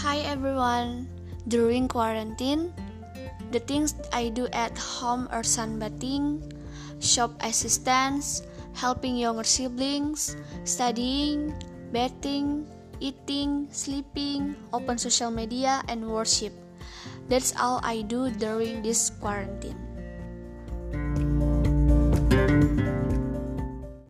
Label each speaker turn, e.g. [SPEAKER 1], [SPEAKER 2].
[SPEAKER 1] Hi everyone. During quarantine, the things I do at home are sunbathing, shop assistance, helping younger siblings, studying, bathing, eating, sleeping, open social media, and worship. That's all I do during this quarantine.